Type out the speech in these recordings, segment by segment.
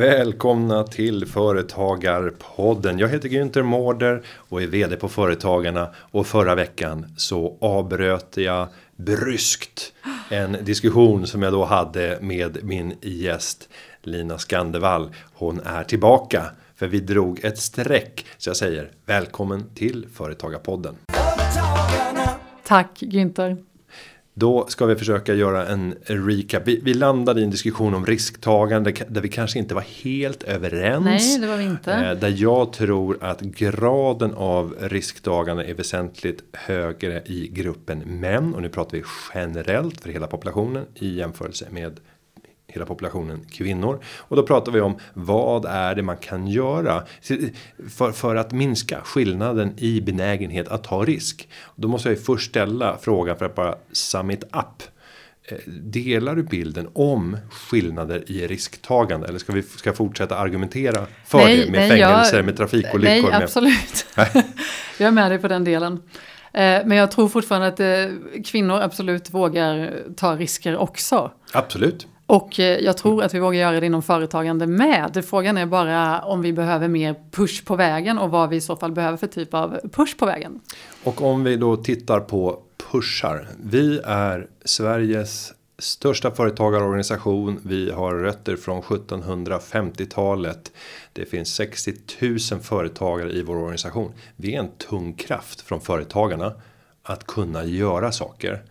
Välkomna till Företagarpodden. Jag heter Günther Mårder och är vd på Företagarna. Och förra veckan så avbröt jag bryskt en diskussion som jag då hade med min gäst Lina Skandevall. Hon är tillbaka för vi drog ett streck. Så jag säger välkommen till Företagarpodden. Tack Günther. Då ska vi försöka göra en recap. Vi, vi landade i en diskussion om risktagande där vi kanske inte var helt överens. Nej, det var vi inte. Eh, där jag tror att graden av risktagande är väsentligt högre i gruppen män. Och nu pratar vi generellt för hela populationen i jämförelse med hela populationen kvinnor. Och då pratar vi om vad är det man kan göra för, för att minska skillnaden i benägenhet att ta risk. Då måste jag ju först ställa frågan för att bara sum it up. Eh, delar du bilden om skillnader i risktagande eller ska vi ska fortsätta argumentera för nej, det med nej, fängelser, jag, med trafikolyckor? Nej, absolut. jag är med dig på den delen. Eh, men jag tror fortfarande att eh, kvinnor absolut vågar ta risker också. Absolut. Och eh, jag tror att vi vågar göra det inom företagande med. Frågan är bara om vi behöver mer push på vägen och vad vi i så fall behöver för typ av push på vägen. Och om vi då tittar på pushar. Vi är Sveriges största företagarorganisation. Vi har rötter från 1750-talet. Det finns 60 000 företagare i vår organisation. Vi är en tung kraft från företagarna att kunna göra saker.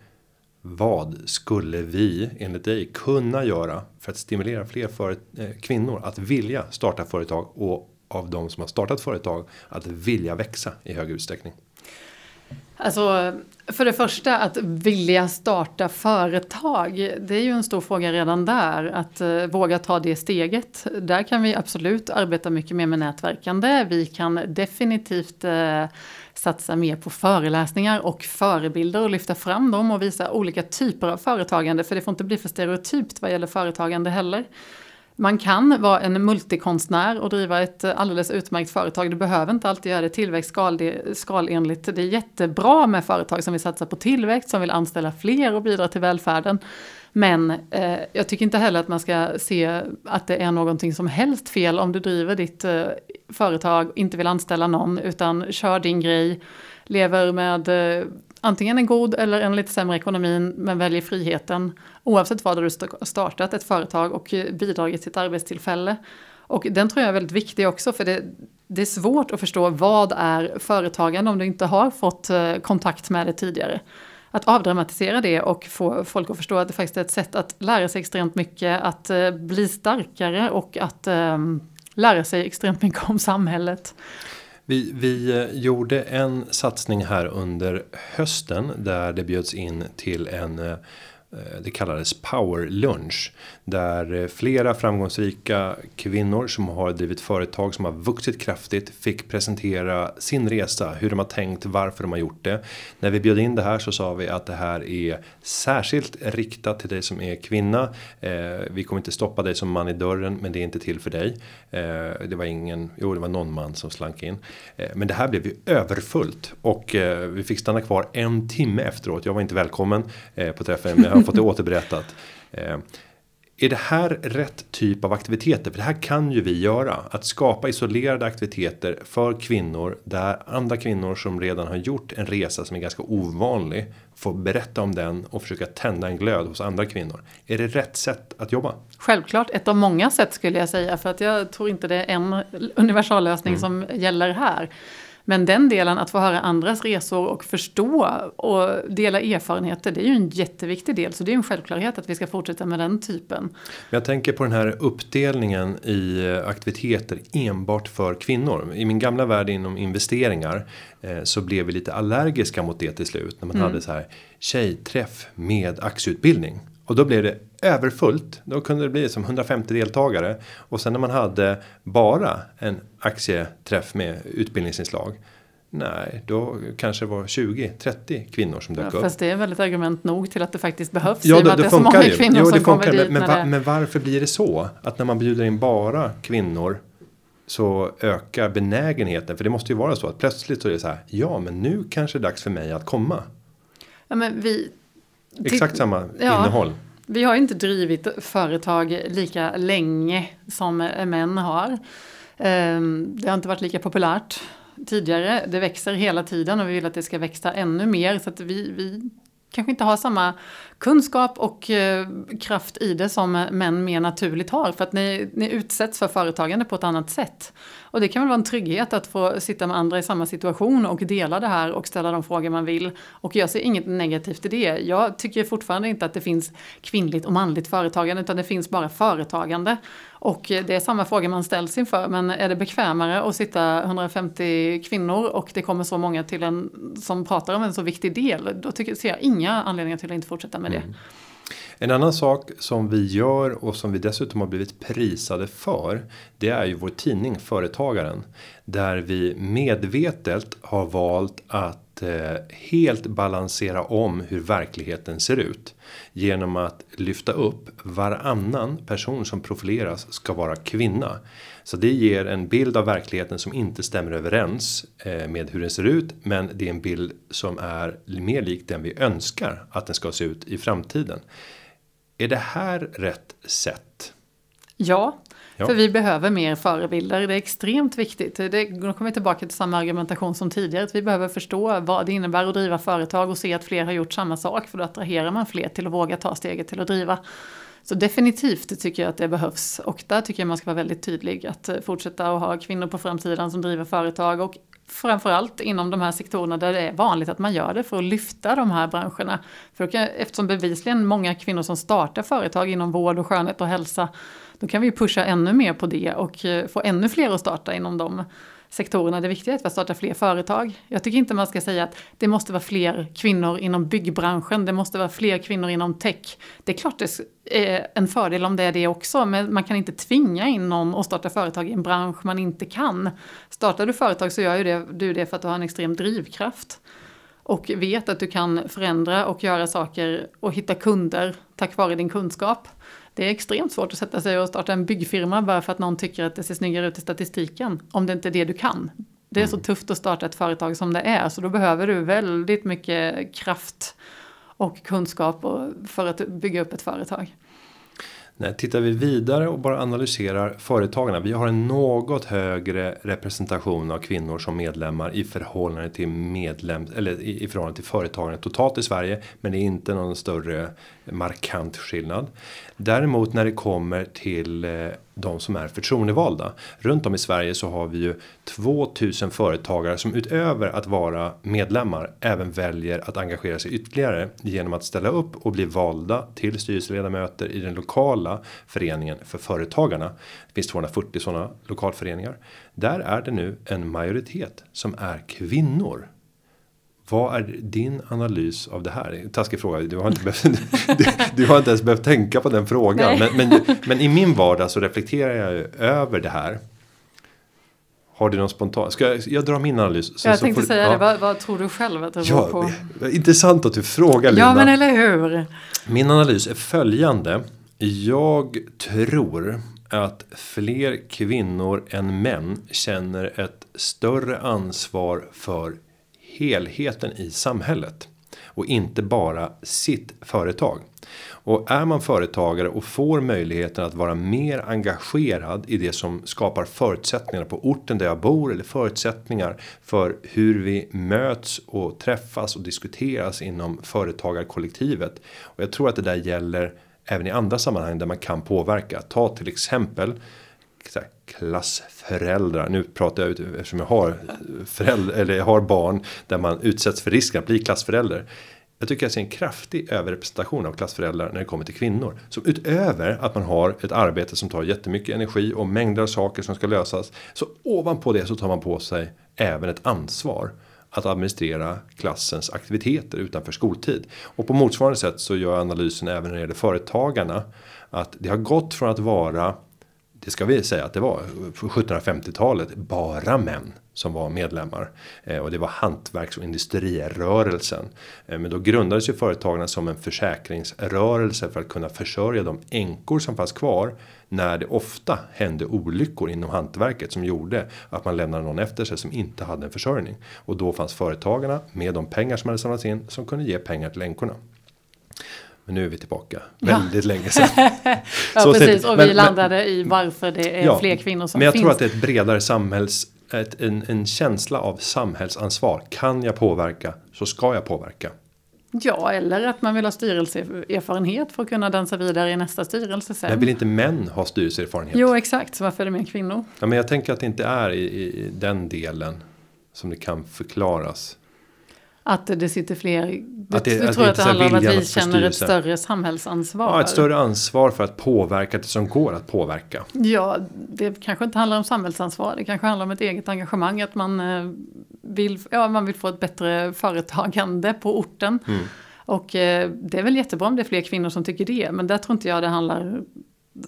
Vad skulle vi enligt dig kunna göra för att stimulera fler för, eh, kvinnor att vilja starta företag och av de som har startat företag att vilja växa i högre utsträckning? Alltså, för det första att vilja starta företag, det är ju en stor fråga redan där. Att uh, våga ta det steget. Där kan vi absolut arbeta mycket mer med nätverkande. Vi kan definitivt uh, satsa mer på föreläsningar och förebilder och lyfta fram dem och visa olika typer av företagande. För det får inte bli för stereotypt vad gäller företagande heller. Man kan vara en multikonstnär och driva ett alldeles utmärkt företag. Du behöver inte alltid göra det tillväxtskalenligt. Det är jättebra med företag som vill satsa på tillväxt, som vill anställa fler och bidra till välfärden. Men eh, jag tycker inte heller att man ska se att det är någonting som helst fel om du driver ditt eh, företag, inte vill anställa någon, utan kör din grej, lever med eh, antingen en god eller en lite sämre ekonomin men väljer friheten. Oavsett vad du startat ett företag och bidragit till ett arbetstillfälle. Och den tror jag är väldigt viktig också, för det, det är svårt att förstå vad är företagande om du inte har fått eh, kontakt med det tidigare att avdramatisera det och få folk att förstå att det faktiskt är ett sätt att lära sig extremt mycket, att eh, bli starkare och att um, lära sig extremt mycket om samhället. Vi, vi eh, gjorde en satsning här under hösten där det bjöds in till en Eh, Eh, det kallades power lunch där eh, flera framgångsrika kvinnor som har drivit företag som har vuxit kraftigt fick presentera sin resa, hur de har tänkt, varför de har gjort det. När vi bjöd in det här så sa vi att det här är särskilt riktat till dig som är kvinna. Eh, vi kommer inte stoppa dig som man i dörren, men det är inte till för dig. det var ingen, jo det var någon man som slank in. men det här blev ju överfullt och vi fick stanna kvar en timme efteråt. Jag var inte välkommen på träffen har fått det återberättat. Eh, är det här rätt typ av aktiviteter? För det här kan ju vi göra. Att skapa isolerade aktiviteter för kvinnor. Där andra kvinnor som redan har gjort en resa som är ganska ovanlig. Får berätta om den och försöka tända en glöd hos andra kvinnor. Är det rätt sätt att jobba? Självklart, ett av många sätt skulle jag säga. För att jag tror inte det är en universallösning mm. som gäller här. Men den delen, att få höra andras resor och förstå och dela erfarenheter, det är ju en jätteviktig del. Så det är en självklarhet att vi ska fortsätta med den typen. Jag tänker på den här uppdelningen i aktiviteter enbart för kvinnor. I min gamla värld inom investeringar eh, så blev vi lite allergiska mot det till slut. När man mm. hade så här tjejträff med aktieutbildning. Och då blev det överfullt. Då kunde det bli som 150 deltagare. Och sen när man hade bara en aktieträff med utbildningsinslag. Nej, då kanske det var 20-30 kvinnor som dök ja, upp. Fast det är väldigt argument nog till att det faktiskt behövs. Ja, det, det, det funkar ju. Jo, det funkar. Men, men, va, men varför blir det så? Att när man bjuder in bara kvinnor så ökar benägenheten. För det måste ju vara så att plötsligt så är det så här. Ja, men nu kanske det är dags för mig att komma. Ja, men vi Exakt samma ja, innehåll. Vi har inte drivit företag lika länge som män har. Ehm, det har inte varit lika populärt tidigare. Det växer hela tiden och vi vill att det ska växa ännu mer. Så att vi, vi kanske inte har samma kunskap och eh, kraft i det som män mer naturligt har. För att ni, ni utsätts för företagande på ett annat sätt. Och det kan väl vara en trygghet att få sitta med andra i samma situation och dela det här och ställa de frågor man vill. Och jag ser inget negativt i det. Jag tycker fortfarande inte att det finns kvinnligt och manligt företagande utan det finns bara företagande. Och det är samma fråga man ställs inför, men är det bekvämare att sitta 150 kvinnor och det kommer så många till en som pratar om en så viktig del, då tycker, ser jag inga anledningar till att inte fortsätta med det. Mm. En annan sak som vi gör och som vi dessutom har blivit prisade för. Det är ju vår tidning Företagaren. Där vi medvetet har valt att eh, helt balansera om hur verkligheten ser ut. Genom att lyfta upp varannan person som profileras ska vara kvinna. Så det ger en bild av verkligheten som inte stämmer överens eh, med hur den ser ut. Men det är en bild som är mer lik den vi önskar att den ska se ut i framtiden. Är det här rätt sätt? Ja, ja. för vi behöver mer förebilder. Det är extremt viktigt. Det, då kommer vi tillbaka till samma argumentation som tidigare. Att vi behöver förstå vad det innebär att driva företag och se att fler har gjort samma sak. För då attraherar man fler till att våga ta steget till att driva. Så definitivt tycker jag att det behövs. Och där tycker jag man ska vara väldigt tydlig. Att eh, fortsätta att ha kvinnor på framsidan som driver företag. Och framförallt inom de här sektorerna där det är vanligt att man gör det för att lyfta de här branscherna. För eftersom bevisligen många kvinnor som startar företag inom vård och skönhet och hälsa, då kan vi pusha ännu mer på det och eh, få ännu fler att starta inom de sektorerna. Det viktiga är att starta fler företag. Jag tycker inte man ska säga att det måste vara fler kvinnor inom byggbranschen, det måste vara fler kvinnor inom tech. Det är klart det är eh, en fördel om det är det också, men man kan inte tvinga in någon att starta företag i en bransch man inte kan. Startar du företag så gör ju det, du det för att du har en extrem drivkraft och vet att du kan förändra och göra saker och hitta kunder tack vare din kunskap. Det är extremt svårt att sätta sig och starta en byggfirma bara för att någon tycker att det ser snyggare ut i statistiken. Om det inte är det du kan. Det är så mm. tufft att starta ett företag som det är. Så då behöver du väldigt mycket kraft och kunskap för att bygga upp ett företag. Nej, tittar vi vidare och bara analyserar företagarna. Vi har en något högre representation av kvinnor som medlemmar i förhållande till medlem eller i, i förhållande till företagarna totalt i Sverige. Men det är inte någon större markant skillnad. Däremot när det kommer till eh, de som är förtroendevalda. Runt om i Sverige så har vi ju 2000 företagare som utöver att vara medlemmar även väljer att engagera sig ytterligare genom att ställa upp och bli valda till styrelseledamöter i den lokala föreningen för företagarna. Det finns 240 sådana lokalföreningar. Där är det nu en majoritet som är kvinnor. Vad är din analys av det här? Taskig fråga. Du har inte, behövt, du, du, har inte ens behövt tänka på den frågan. Men, men, men, i min vardag så reflekterar jag över det här. Har du någon spontan? Ska jag, jag dra min analys? Så, jag tänkte säga ja. det. Vad, vad, tror du själv att det ja, på? Intressant att du frågar Linda. Ja men eller hur. Min analys är följande. Jag tror att fler kvinnor än män känner ett större ansvar för helheten i samhället och inte bara sitt företag. Och är man företagare och får möjligheten att vara mer engagerad i det som skapar förutsättningar på orten där jag bor eller förutsättningar för hur vi möts och träffas och diskuteras inom företagarkollektivet. Och jag tror att det där gäller även i andra sammanhang där man kan påverka. Ta till exempel klassföräldrar. Nu pratar jag ut eftersom jag har eh, föräldrar eller jag har barn där man utsätts för risken att bli klassförälder. Jag tycker jag ser en kraftig överrepresentation av klassföräldrar när det kommer till kvinnor. Som utöver att man har ett arbete som tar jättemycket energi och mängder av saker som ska lösas. Så ovanpå det så tar man på sig även ett ansvar att administrera klassens aktiviteter utanför skoltid. Och på motsvarande sätt så gör analysen även när det gäller företagarna. Att det har gått från att vara det ska vi säga att det var på 1750-talet bara män som var medlemmar eh, och det var hantverks och industrirörelsen. Eh, men då grundades ju företagen som en försäkringsrörelse för att kunna försörja de änkor som fanns kvar när det ofta hände olyckor inom hantverket som gjorde att man lämnade någon efter sig som inte hade en försörjning och då fanns företagarna med de pengar som hade samlats in som kunde ge pengar till änkorna. Men nu är vi tillbaka väldigt länge sedan. ja Så precis och men- vi landade i varför det är Ja, fler kvinnor som Men jag finns. tror att det är ett bredare samhälls ett, en, en känsla av samhällsansvar. Kan jag påverka så ska jag påverka. Ja, eller att man vill ha styrelseerfarenhet för att kunna dansa vidare i nästa styrelse sen. Men vill inte män ha styrelseerfarenhet? Jo, exakt. Så varför är det mer kvinnor? Ja, men jag tänker att det inte är i, i den delen som det kan förklaras. Att det sitter fler. Du, Att det- du att tror det att det handlar om att vi känner ett större samhällsansvar? Ja, ett större ansvar för att påverka det som går att påverka. Ja, det kanske inte handlar om samhällsansvar. Det kanske handlar om ett eget engagemang. Att man eh, vill, ja, man vill få ett bättre företagande på orten. Mm. Och eh, det är väl jättebra om det är fler kvinnor som tycker det. Men där tror inte jag det handlar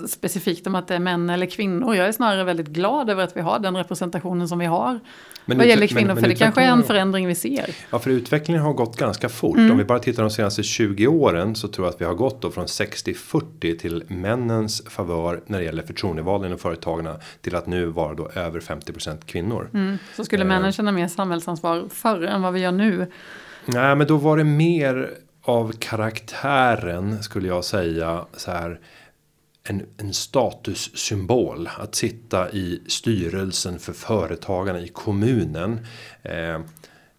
specifikt om att det är män eller kvinnor. Jag är snarare väldigt glad över att vi har den representationen som vi har. Men vad gäller kvinnor, men- men för det kanske är en förändring vi ser. Ja, för utvecklingen har gått ganska fort. Mm. Om vi bara tittar de senaste 20 åren så tror jag att vi har gått då från 60-40 till männens favör när det gäller förtroendevalen inom företagarna till att nu vara då över 50% kvinnor. Mm. Så skulle Eh. männen känna mer samhällsansvar förr än vad vi gör nu. Nej, men då var det mer av karaktären skulle jag säga så här. En, en statussymbol att sitta i styrelsen för företagarna i kommunen. Eh,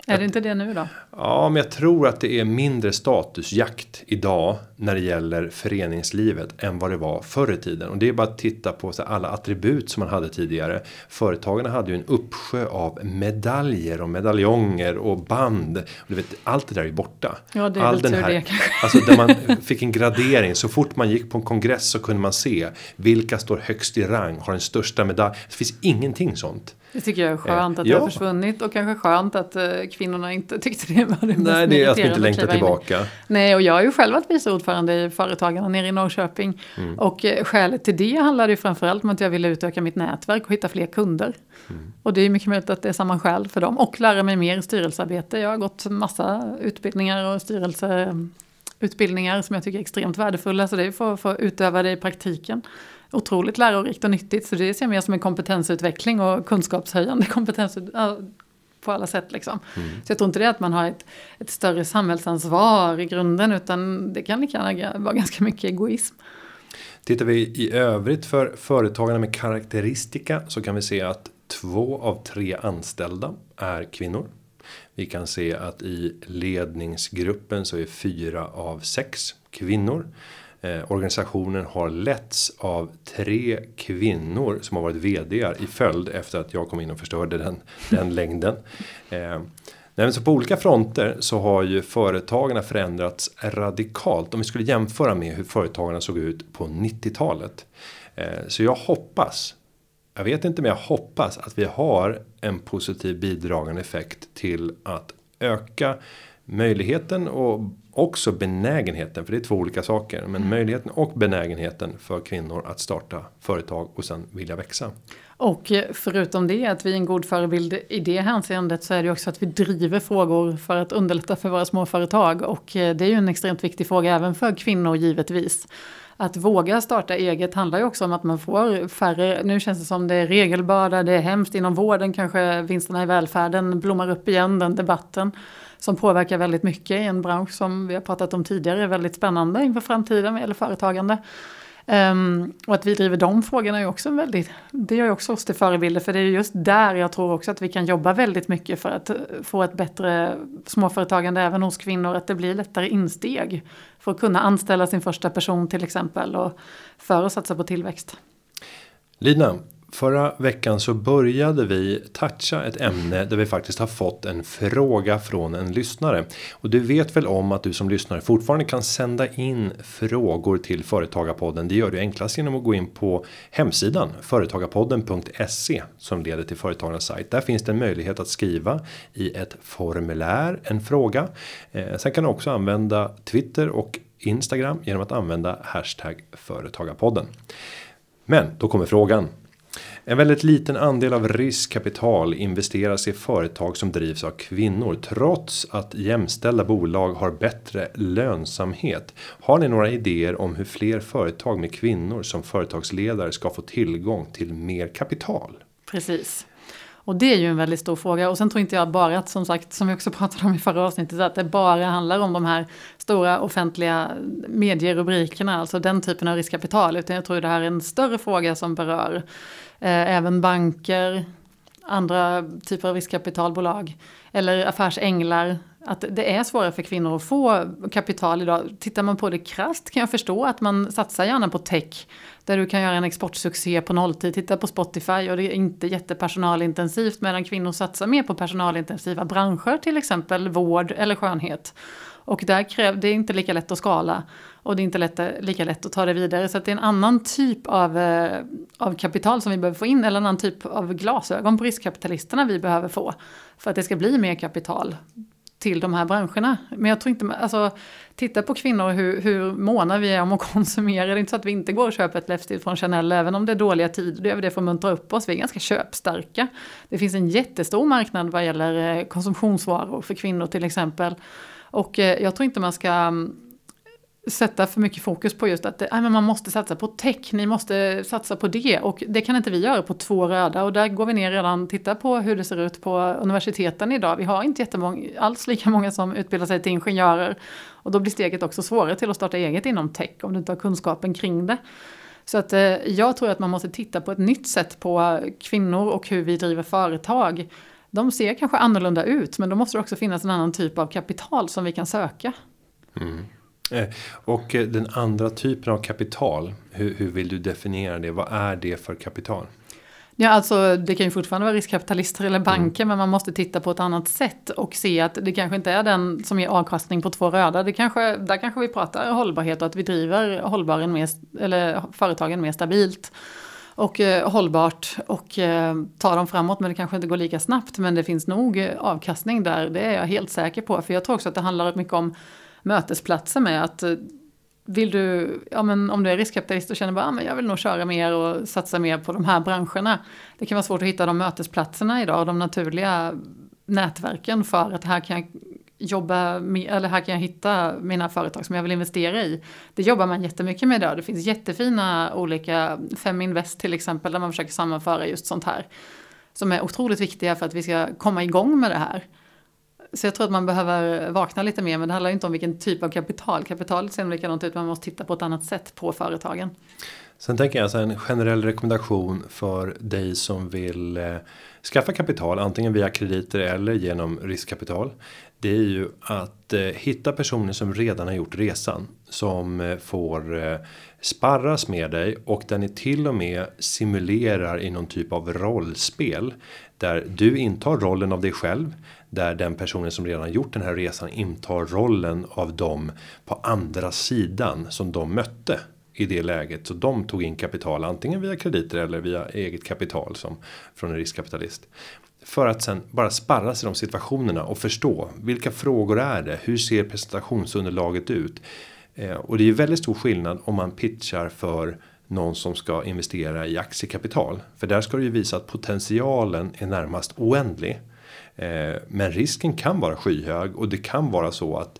Är det inte det nu då? Ja, men jag tror att det är mindre statusjakt idag när det gäller föreningslivet än vad det var förr i tiden. Och det är bara att titta på här, alla attribut som man hade tidigare. Företagarna hade ju en uppsjö av medaljer och medaljonger och band. Och du vet, allt det där är borta. Ja, det är All väl den det kanske. Alltså där man fick en gradering. Så fort man gick på en kongress så kunde man se vilka står högst i rang, har den största medalj. Det finns ingenting sånt. Det tycker jag är skönt att det ja. har försvunnit och kanske skönt att eh, kvinnorna inte tyckte det var det Nej, det är att vi inte längtar in tillbaka. Nej, och jag är ju själv varit vice ordförande i Företagarna nere i Norrköping. Mm. Och eh, skälet till det handlade ju framförallt om att jag ville utöka mitt nätverk och hitta fler kunder. Mm. Och det är mycket möjligt att det är samma skäl för dem. Och lära mig mer styrelsearbete. Jag har gått massa utbildningar och styrelseutbildningar som jag tycker är extremt värdefulla. Så det är för att få utöva det i praktiken. Otroligt lärorikt och nyttigt. Så det ser jag mer som en kompetensutveckling och kunskapshöjande kompetens på alla sätt. Liksom. Mm. Så jag tror inte det är att man har ett, ett större samhällsansvar i grunden. Utan det kan lika vara ganska mycket egoism. Tittar vi i övrigt för företagarna med karaktäristika så kan vi se att två av tre anställda är kvinnor. Vi kan se att i ledningsgruppen så är fyra av sex kvinnor. Eh, organisationen har letts av tre kvinnor som har varit vd i följd efter att jag kom in och förstörde den, den längden. Eh, Nej, men så på olika fronter så har ju företagarna förändrats radikalt. Om vi skulle jämföra med hur företagarna såg ut på 90-talet. Eh, Så jag hoppas, jag vet inte men jag hoppas att vi har en positiv bidragande effekt till att öka möjligheten och också benägenheten. För det är två olika saker. Men möjligheten och benägenheten för kvinnor att starta företag och sen vilja växa. Och eh, förutom det att vi är en god förebild i det hänseendet så är det också att vi driver frågor för att underlätta för våra småföretag. Och eh, det är ju en extremt viktig fråga även för kvinnor givetvis. Att våga starta eget handlar ju också om att man får färre, nu känns det som det är regelbörda, det är hemskt inom vården, kanske vinsterna i välfärden blommar upp igen, den debatten. Som påverkar väldigt mycket i en bransch som vi har pratat om tidigare är väldigt spännande inför framtiden eller gäller företagande. Um, och att vi driver de frågorna är också väldigt, det gör ju också oss till förebilder för det är just där jag tror också att vi kan jobba väldigt mycket för att eh, få ett bättre småföretagande även hos kvinnor, att det blir lättare insteg för att kunna anställa sin första person till exempel och för att satsa på tillväxt. Lina, förra veckan så började vi toucha ett ämne där vi faktiskt har fått en fråga från en lyssnare. Och du vet väl om att du som lyssnare fortfarande kan sända in frågor till Företagarpodden. Det gör du enklast genom att gå in på hemsidan företagarpodden.se som leder till Företagarnas sajt. Där finns det en möjlighet att skriva i ett formulär en fråga. Eh, sen kan du också använda Twitter och Instagram genom att använda hashtag Företagarpodden. Men då kommer frågan. En väldigt liten andel av riskkapital investeras i företag som drivs av kvinnor trots att jämställda bolag har bättre lönsamhet. Har ni några idéer om hur fler företag med kvinnor som företagsledare ska få tillgång till mer kapital? Precis. Och det är ju en väldigt stor fråga. Och sen tror inte jag bara att, som sagt, som vi också pratade om i förra avsnittet, att det bara handlar om de här stora offentliga medierubrikerna, alltså den typen av riskkapital. Utan jag tror det här är en större fråga som berör eh, även banker, andra typer av riskkapitalbolag eller affärsänglar. Att det är svårare för kvinnor att få kapital idag. Tittar man på det krasst kan jag förstå att man satsar gärna på tech. Där du kan göra en exportsuccé på nolltid. Titta på Spotify och det är inte jättepersonalintensivt. Medan kvinnor satsar mer på personalintensiva branscher. Till exempel vård eller skönhet. Och där kräv, det är inte lika lätt att skala. Och det är inte lätt, lika lätt att ta det vidare. Så det är en annan typ av, eh, av kapital som vi behöver få in. Eller en annan typ av glasögon på riskkapitalisterna vi behöver få. För att det ska bli mer kapital till de här branscherna. Men jag tror inte, alltså titta på kvinnor hur, hur måna vi är om att konsumera. Det är inte så att vi inte går och köper ett läppstift från Chanel även om det är dåliga tider. det gör vi det för att muntra upp oss. Vi är ganska köpstarka. Det finns en jättestor marknad vad gäller eh, konsumtionsvaror för kvinnor till exempel. Och eh, jag tror inte man ska mm, sätta för mycket fokus på just att nej, men man måste satsa på tech, ni måste satsa på det. Och det kan inte vi göra på två röda. Och där går vi ner redan, tittar på hur det ser ut på universiteten idag. Vi har inte alls lika många som utbildar sig till ingenjörer. Och då blir steget också svårare till att starta eget inom tech om du inte har kunskapen kring det. Så att, eh, jag tror att man måste titta på ett nytt sätt på kvinnor och hur vi driver företag. De ser kanske annorlunda ut men då måste det också finnas en annan typ av kapital som vi kan söka. Mm. Eh, och eh, den andra typen av kapital, hur, hur vill du definiera det? Vad är det för kapital? Ja, alltså det kan ju fortfarande vara riskkapitalister eller banker, mm. men man måste titta på ett annat sätt och se att det kanske inte är den som ger avkastning på två röda. Det kanske, där kanske vi pratar hållbarhet och att vi driver hållbaren mer, eller företagen mer stabilt och eh, hållbart och eh, tar dem framåt. Men det kanske inte går lika snabbt. Men det finns nog avkastning där, det är jag helt säker på. För jag tror också att det handlar mycket om mötesplatser med. att eh, vill du, ja men om du är riskkapitalist och känner bara, ja, men jag vill nog köra mer och satsa mer på de här branscherna. Det kan vara svårt att hitta de mötesplatserna idag, de naturliga nätverken för att här kan jag jobba med, eller här kan jag hitta mina företag som jag vill investera i. Det jobbar man jättemycket med idag. Det finns jättefina olika, Feminvest till exempel, där man försöker sammanföra just sånt här. Som är otroligt viktiga för att vi ska komma igång med det här. Så jag tror att man behöver vakna lite mer, men det handlar inte om vilken typ av kapital. Kapitalet ser likadant ut, man måste titta på ett annat sätt på företagen. Sen tänker jag så en generell rekommendation för dig som vill eh, skaffa kapital, antingen via krediter eller genom riskkapital. Det är ju att eh, hitta personer som redan har gjort resan. Som eh, får eh, sparras med dig och där ni till och med simulerar i någon typ av rollspel. Där du intar rollen av dig själv. Där den personen som redan gjort den här resan intar rollen av dem på andra sidan som de mötte i det läget. Så de tog in kapital antingen via krediter eller via eget kapital som från en riskkapitalist. För att sen bara sparra sig de situationerna och förstå vilka frågor är det? Hur ser presentationsunderlaget ut? Eh, och det är ju väldigt stor skillnad om man pitchar för någon som ska investera i aktiekapital. För där ska du ju visa att potentialen är närmast oändlig. Eh, men risken kan vara skyhög och det kan vara så att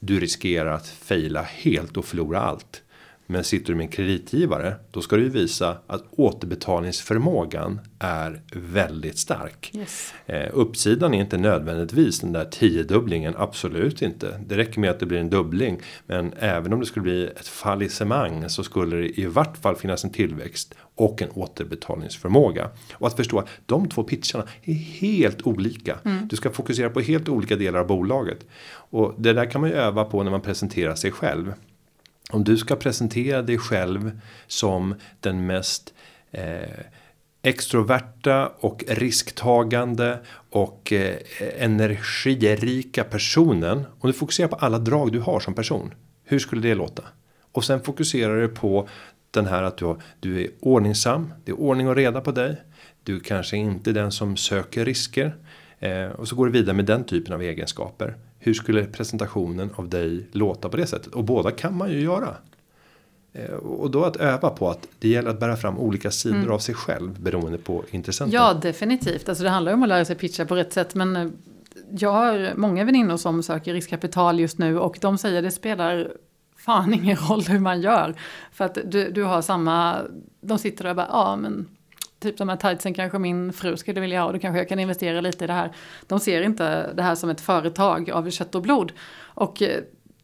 du riskerar att fejla helt och förlora allt. Men sitter du med en kreditgivare då ska du visa att återbetalningsförmågan är väldigt stark. Yes. Eh, uppsidan är inte nödvändigtvis den där tiodubblingen, absolut inte. Det räcker med att det blir en dubbling. Men även om det skulle bli ett fallissemang så skulle det i vart fall finnas en tillväxt och en återbetalningsförmåga. Och att förstå att de två pitcharna är helt olika. Mm. Du ska fokusera på helt olika delar av bolaget. Och det där kan man ju öva på när man presenterar sig själv. Om du ska presentera dig själv som den mest eh, extroverta och risktagande och eh, energirika personen. Om du fokuserar på alla drag du har som person. Hur skulle det låta? Och sen fokuserar du på den här att du, har, du är ordningsam. Det är ordning och reda på dig. Du kanske inte är den som söker risker. Eh, och så går du vidare med den typen av egenskaper. Hur skulle presentationen av dig låta på det sättet? Och båda kan man ju göra. Eh, och då att öva på att det gäller att bära fram olika sidor mm. av sig själv beroende på intressenten. Ja, definitivt. Alltså det handlar ju om att lära sig pitcha på rätt sätt. Men eh, jag har många väninnor som söker riskkapital just nu och de säger det spelar fan ingen roll hur man gör. För att du, du har samma, de sitter där och bara, ja men typ de här tightsen kanske min fru skulle vilja ha, Och då kanske jag kan investera lite i det här. De ser inte det här som ett företag av kött och blod. Och eh,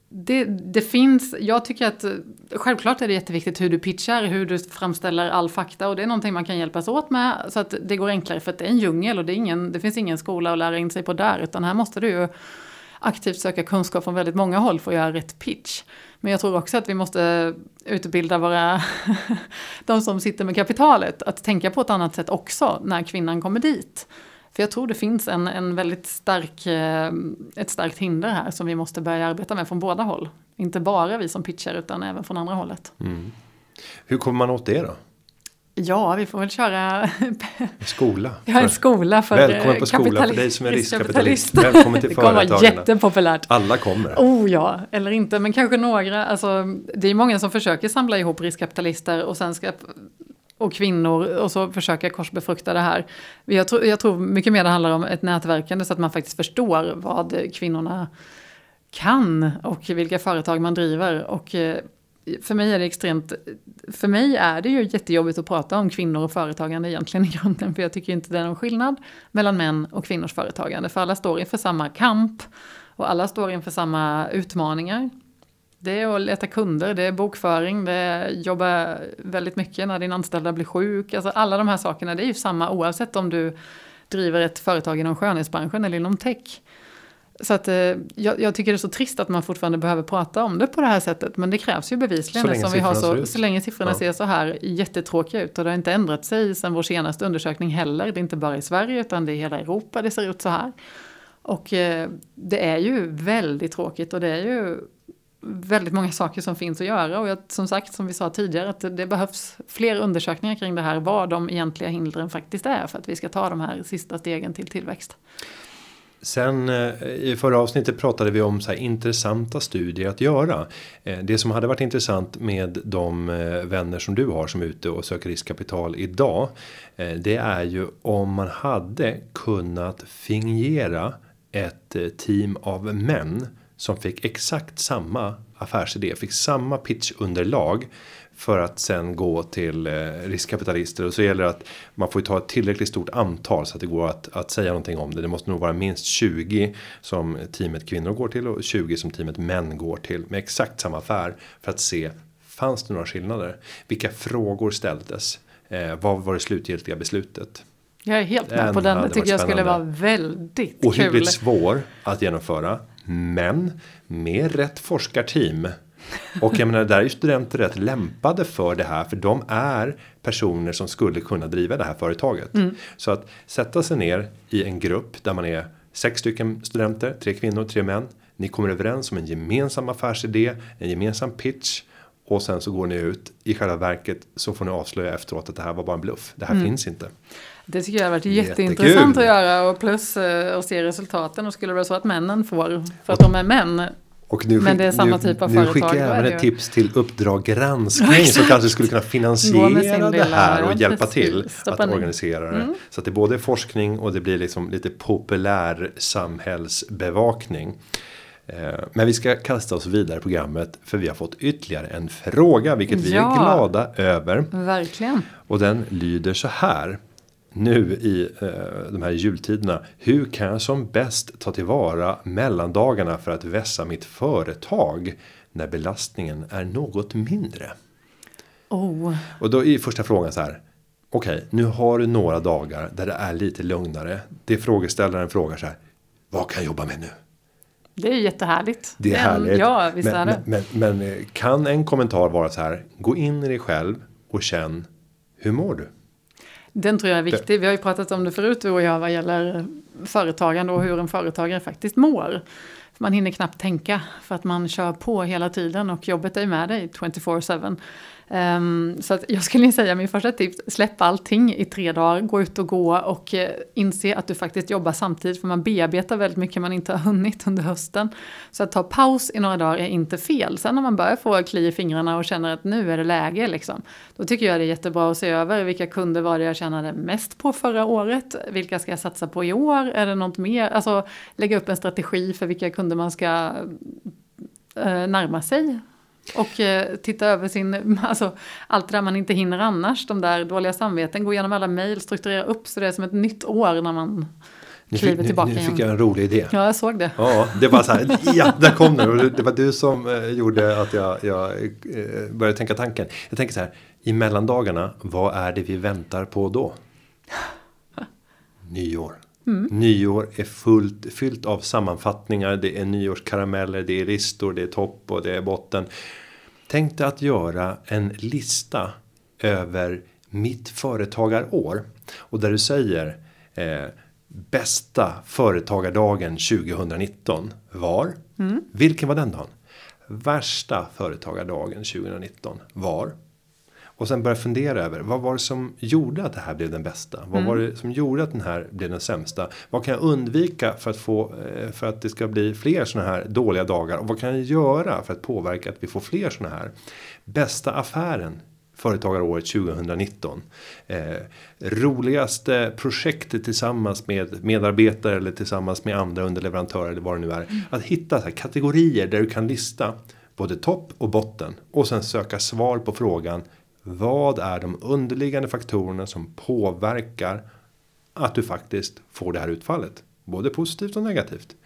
det, det, finns, jag tycker att eh, självklart är det jätteviktigt hur du pitchar, hur du framställer all fakta och det är någonting man kan hjälpas åt med så att det går enklare för att det är en djungel och det, är ingen, det finns ingen skola att lära in sig på där utan här måste du ju aktivt söka kunskap från väldigt många håll för att göra rätt pitch. Men jag tror också att vi måste utbilda våra, de som sitter med kapitalet, att tänka på ett annat sätt också när kvinnan kommer dit. För jag tror det finns en, en väldigt stark, eh, ett starkt hinder här som vi måste börja arbeta med från båda håll. Inte bara vi som pitchar utan även från andra hållet. Mm. Hur kommer man åt det då? Ja, vi får väl köra skola. Ja, en skola för Välkommen på skola för dig som är riskkapitalist. Välkommen till företagen. Det kommer vara jättepopulärt. Alla kommer. Oh ja, eller inte, men kanske några. Alltså, det är många som försöker samla ihop riskkapitalister och sen ska och kvinnor och så försöka korsbefrukta det här. Jag tror, jag tror mycket mer det handlar om ett nätverkande så att man faktiskt förstår vad kvinnorna kan och vilka företag man driver. Och eh, för mig är det extremt, för mig är det ju jättejobbigt att prata om kvinnor och företagande egentligen i grunden. För jag tycker inte det är någon skillnad mellan män och kvinnors företagande. För alla står inför samma kamp och alla står inför samma utmaningar. Det är att leta kunder, det är bokföring, det är jobba väldigt mycket när din anställda blir sjuk. Alltså alla de här sakerna, det är ju samma oavsett om du driver ett företag inom skönhetsbranschen eller inom tech. Så att, eh, jag, jag, tycker det är så trist att man fortfarande behöver prata om det på det här sättet. Men det krävs ju bevisligen. Så länge som vi har så, så länge siffrorna ja. ser så här jättetråkiga ut. Och det har inte ändrat sig sedan vår senaste undersökning heller. Det är inte bara i Sverige utan det är i hela Europa det ser ut så här. Och eh, det är ju väldigt tråkigt och det är ju väldigt många saker som finns att göra. Och jag, som sagt, som vi sa tidigare, att det, det behövs fler undersökningar kring det här. Vad de egentliga hindren faktiskt är för att vi ska ta de här sista stegen till tillväxt. Sen eh, i förra avsnittet pratade vi om så här intressanta studier att göra. Eh, det som hade varit intressant med de eh, vänner som du har som är ute och söker riskkapital idag. Det är ju om man hade kunnat fingera ett team av män som fick exakt samma affärsidé, fick samma pitchunderlag för att sen gå till eh, riskkapitalister och så gäller det att man får ta ett tillräckligt stort antal så att det går att, att säga någonting om det. Det måste nog vara minst 20 som teamet kvinnor går till och 20 som teamet män går till med exakt samma affär för att se fanns det några skillnader? Vilka frågor ställdes? Eh, vad var det slutgiltiga beslutet? Jag är helt med på den. Det tycker jag skulle vara väldigt kul. Ohyggligt svår att genomföra. Men med rätt forskarteam och jag menar, där är ju studenter rätt lämpade för det här. För de är personer som skulle kunna driva det här företaget. Mm. Så att sätta sig ner i en grupp där man är sex stycken studenter, tre kvinnor, tre män. Ni kommer överens om en gemensam affärsidé, en gemensam pitch. Och sen så går ni ut. I själva verket så får ni avslöja efteråt att det här var bara en bluff. Det här mm. finns inte. Det tycker jag har varit jätteintressant att göra och plus eh, att se resultaten. Och skulle det vara så att männen får, för att de är män, och nu, Men det är samma typ av nu företag. Nu skickar jag även ett tips till Uppdrag granskning som kanske skulle kunna finansiera det här och hjälpa till att organisera det. Mm. Så att det är både forskning och det blir liksom lite populär samhällsbevakning. Eh, men vi ska kasta oss vidare i programmet för vi har fått ytterligare en fråga vilket vi ja, är glada över. Verkligen. Och den lyder så här nu i eh, de här jultiderna. Hur kan jag som bäst ta tillvara mellandagarna för att vässa mitt företag när belastningen är något mindre? Oh. Och då är första frågan så här. Okej, okay, nu har du några dagar där det är lite lugnare. Det frågeställaren frågar så här. Vad kan jag jobba med nu? Det är jättehärligt. Det är härligt. Ja, visst men, är det. Men, men, men kan en kommentar vara så här. Gå in i dig själv och känn. Hur mår du? Den tror jag är viktig. Vi har ju pratat om det förut du och jag vad gäller företagande och hur en företagare faktiskt mår. Man hinner knappt tänka för att man kör på hela tiden och jobbet är med dig 24-7. Um, så att jag skulle säga min första tips, släpp allting i tre dagar, gå ut och gå och uh, inse att du faktiskt jobbar samtidigt för man bearbetar väldigt mycket man inte har hunnit under hösten. Så att ta paus i några dagar är inte fel. Sen när man börjar få kli i fingrarna och känner att nu är det läge liksom, då tycker jag det är jättebra att se över vilka kunder var det jag tjänade mest på förra året, vilka ska jag satsa på i år, är det något mer, alltså lägga upp en strategi för vilka kunder man ska eh, närma sig och eh, titta över sin, alltså allt det där man inte hinner annars, de där dåliga samveten, gå igenom alla mejl, strukturera upp så det är som ett nytt år när man Nu fick, nu, nu fick jag en rolig idé. Ja, jag såg det. Ja, det var så här, ja, där kom den. Det var du som eh, gjorde att jag, jag eh, började tänka tanken. Jag tänker så här, i mellandagarna, vad är det vi väntar på då? Nyår. Nyår är fullt, fyllt av sammanfattningar, det är nyårskarameller, det är listor, det är topp och det är botten. Tänk dig att göra en lista över mitt företagarår. Och där du säger eh, bästa företagardagen 2019 var. Vilken var den dagen? Värsta företagardagen 2019 var. Och sen börja fundera över vad var det som gjorde att det här blev den bästa? Vad var det som gjorde att den här blev den sämsta? Vad kan jag undvika för att få eh, för att det ska bli fler sådana här dåliga dagar? Och vad kan jag göra för att påverka att vi får fler sådana här? Bästa affären Företagaråret 2019. Eh, roligaste projektet tillsammans med medarbetare eller tillsammans med andra underleverantörer eller vad det nu är. Att hitta så här kategorier där du kan lista både topp och botten. Och sen söka svar på frågan. Vad är de underliggande faktorerna som påverkar att du faktiskt får det här utfallet? Både positivt och negativt.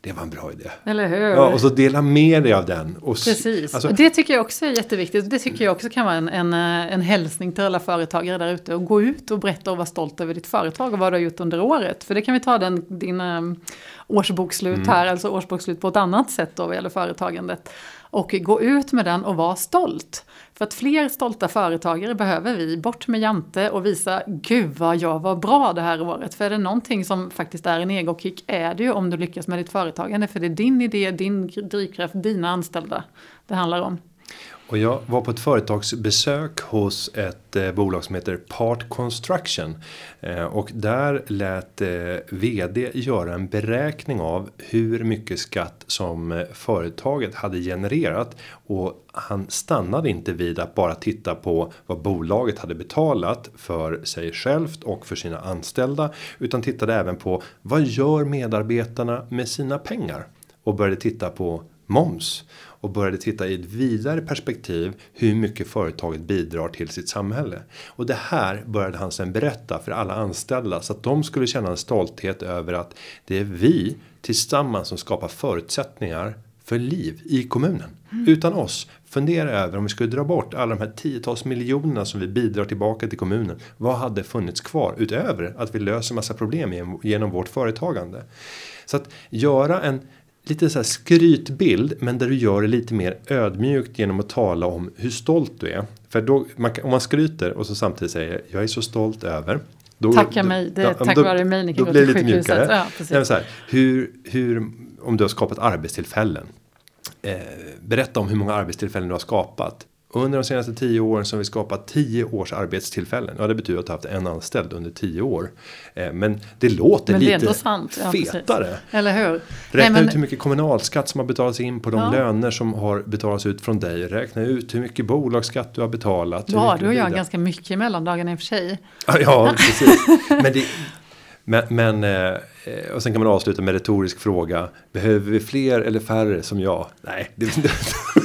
Det var en bra idé. Eller hur? Ja, och så dela med dig av den. Och Precis, alltså- och det tycker jag också är jätteviktigt. Det tycker jag också kan vara en, en, eh, en hälsning till alla företagare där ute. Och gå ut och berätta och vara stolt över ditt företag och vad du har gjort under året. För det kan vi ta den, din um, årsbokslut Mm. här, alltså årsbokslut på ett annat sätt då vad gäller företagandet. Och gå ut med den och vara stolt. För att fler stolta företagare behöver vi. Bort med Jante och visa, gud vad jag var bra det här året. För är det någonting som faktiskt är en egokick är det ju om du lyckas med ditt företagande. För det är din idé, din drivkraft, dina anställda det handlar om. Och jag var på ett företagsbesök hos ett eh, bolag som heter Part Construction. Eh, och där lät eh, vd göra en beräkning av hur mycket skatt som eh, företaget hade genererat. Och han stannade inte vid att bara titta på vad bolaget hade betalat för sig självt och för sina anställda. Utan tittade även på vad gör medarbetarna med sina pengar. Och började titta på moms och började titta i ett vidare perspektiv hur mycket företaget bidrar till sitt samhälle. Och det här började han sen berätta för alla anställda så att de skulle känna en stolthet över att det är vi tillsammans som skapar förutsättningar för liv i kommunen. Utan oss, fundera över om vi skulle dra bort alla de här tiotals miljonerna som vi bidrar tillbaka till kommunen. Vad hade funnits kvar utöver att vi löser massa problem genom vårt företagande? Så att göra en lite så här skrytbild men där du gör det lite mer ödmjukt genom att tala om hur stolt du är. För då, man, om man skryter och så samtidigt säger jag är så stolt över. Då, Tacka då- mig, det är ja, tack då- vare mig ni kan Då gå till lite sjukhuset. mjukare. Ja, precis. Nej, så här, hur, hur, om du har skapat arbetstillfällen. Eh, berätta om hur många arbetstillfällen du har skapat. Under de senaste tio åren så har vi skapat tio års arbetstillfällen. Ja, det betyder att du haft en anställd under tio år. Eh, men det låter Men det lite. Ja, precis. fetare. Eller hur? Räkna Nej, ut hur mycket kommunalskatt som har betalats in på de Ja. löner som har betalats ut från dig. Räkna ut hur mycket bolagsskatt du har betalat. Ja, du och jag ganska mycket i mellandagarna i och för sig. Ja, Ja, precis. Men, det, men, men eh, och sen kan man avsluta med retorisk fråga. Behöver vi fler eller färre som jag? Nej. Det,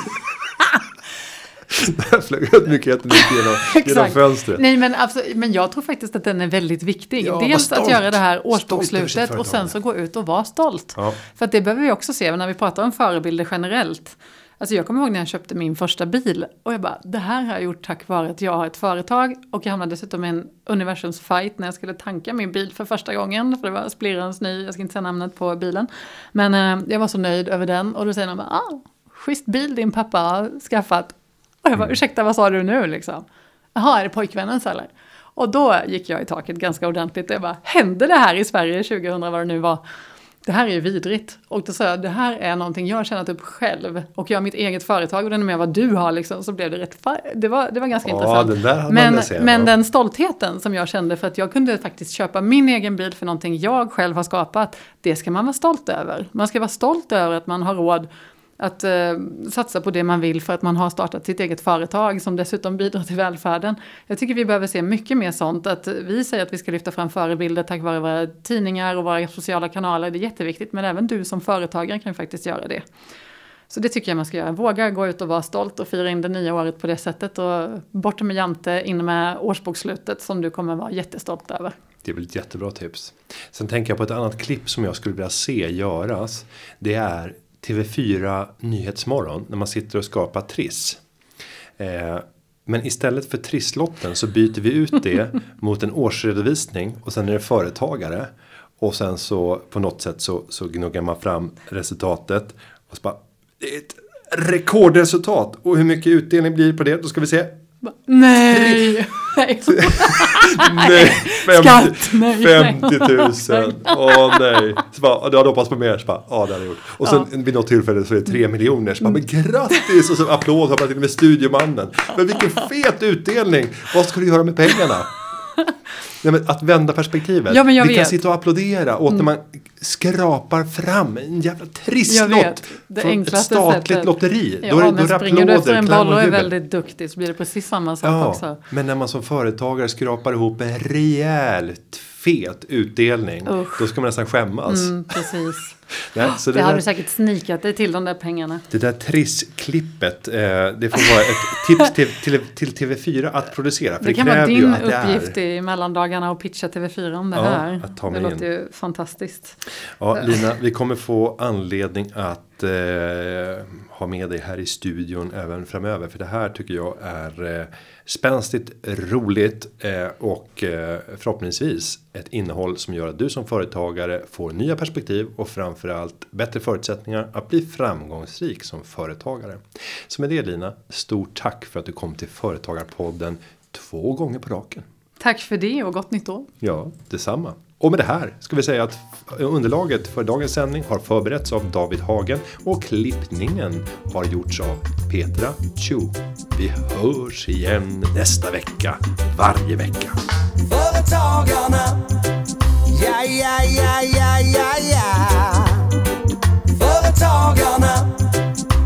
Där flög ut mycket jättemycket genom, genom fönstret. Nej men, absolut, men jag tror faktiskt att den är väldigt viktig. Ja, Dels att göra det här årsbokslutet och sen så gå ut och vara stolt. Ja. För att det behöver vi också se när vi pratar om förebilder generellt. Alltså jag kommer ihåg när jag köpte min första bil och jag bara, det här har jag gjort tack vare att jag har ett företag och jag hamnade dessutom i en universums fight när jag skulle tanka min bil för första gången. För det var splirrans ny, jag ska inte säga namnet på bilen. Men eh, jag var så nöjd över den och då säger de ah, schysst bil din pappa har skaffat. Och jag bara, ursäkta vad sa du nu liksom? Jaha, är det pojkvännens eller? Och då gick jag i taket ganska ordentligt jag bara, hände det här i Sverige 2000 vad det nu var? Det här är ju vidrigt. Och då sa jag, det här är någonting jag har tjänat upp själv. Och jag har mitt eget företag och den är med vad du har liksom. Så blev det rätt, det var, det var ganska Ja, intressant. men velat se, men ja. den stoltheten som jag kände för att jag kunde faktiskt köpa min egen bil för någonting jag själv har skapat. Det ska man vara stolt över. Man ska vara stolt över att man har råd att eh, satsa på det man vill för att man har startat sitt eget företag som dessutom bidrar till välfärden. Jag tycker vi behöver se mycket mer sånt. Att vi säger att vi ska lyfta fram förebilder tack vare våra tidningar och våra sociala kanaler. Det är jätteviktigt men även du som företagare kan faktiskt göra det. Så det tycker jag man ska göra. Våga gå ut och vara stolt och fira in det nya året på det sättet. Och bort med Jante, in med årsbokslutet som du kommer vara jättestolt över. Det är väl ett jättebra tips. Sen tänker jag på ett annat klipp som jag skulle vilja se göras. Det är TV4 Nyhetsmorgon när man sitter och skapar Triss. Eh, men istället för trisslotten så byter vi ut det mot en årsredovisning och sen är det företagare. Och sen så på något sätt så, så gnuggar man fram resultatet. Och så bara, det är ett rekordresultat. Och hur mycket utdelning blir på det? Då ska vi se. Nej! nej. nej, 50, Skatt, nej, 50 000. Åh nej. Så bara, du hade hoppats på mer. Så bara, ja det hade jag gjort. Och sen Ja. vid något tillfälle så är det 3 miljoner. Så bara, men grattis! Och så applåd man till med studiomannen. Men vilken fet utdelning! Vad ska du göra med pengarna? Nej, men att vända perspektivet. Ja, Vi kan vet. sitta och applådera åt när man skrapar fram en jävla trisslott. från ett statligt sättet. lotteri. Ja, då är det, men då är springer du efter en boll och är jubel. väldigt duktig så blir det precis samma sak Ja, också. men när man som företagare skrapar ihop en rejält fet utdelning. Usch. Då ska man nästan skämmas. Mm, precis. Nej, så Det det, har du säkert snikat dig till de där pengarna. det där Triss-klippet. Eh, det får vara ett tips till, till, till TV4 att producera. För det, Det kan vara din att det uppgift är. i mellandagarna och pitcha TV4 om det Ja, här. att ta det mig låter in. ju fantastiskt. Ja, Lina, vi kommer få anledning att eh, ha med dig här i studion även framöver. För det här tycker jag är eh, spänstigt, roligt eh, och eh, förhoppningsvis ett innehåll som gör att du som företagare får nya perspektiv och framförallt bättre förutsättningar att bli framgångsrik som företagare. Så med det Lina, stort tack för att du kom till Företagarpodden två gånger på raken. Tack för det och gott nytt år. Ja, detsamma. Och med det här ska vi säga att underlaget för dagens sändning har förberetts av David Hagen och klippningen har gjorts av Petra Chu. Vi hörs igen nästa vecka, varje vecka. Företagarna, ja, ja, ja, ja, ja, ja. Företagarna,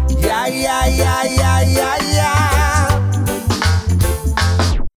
ja, ja, ja, ja, ja, ja.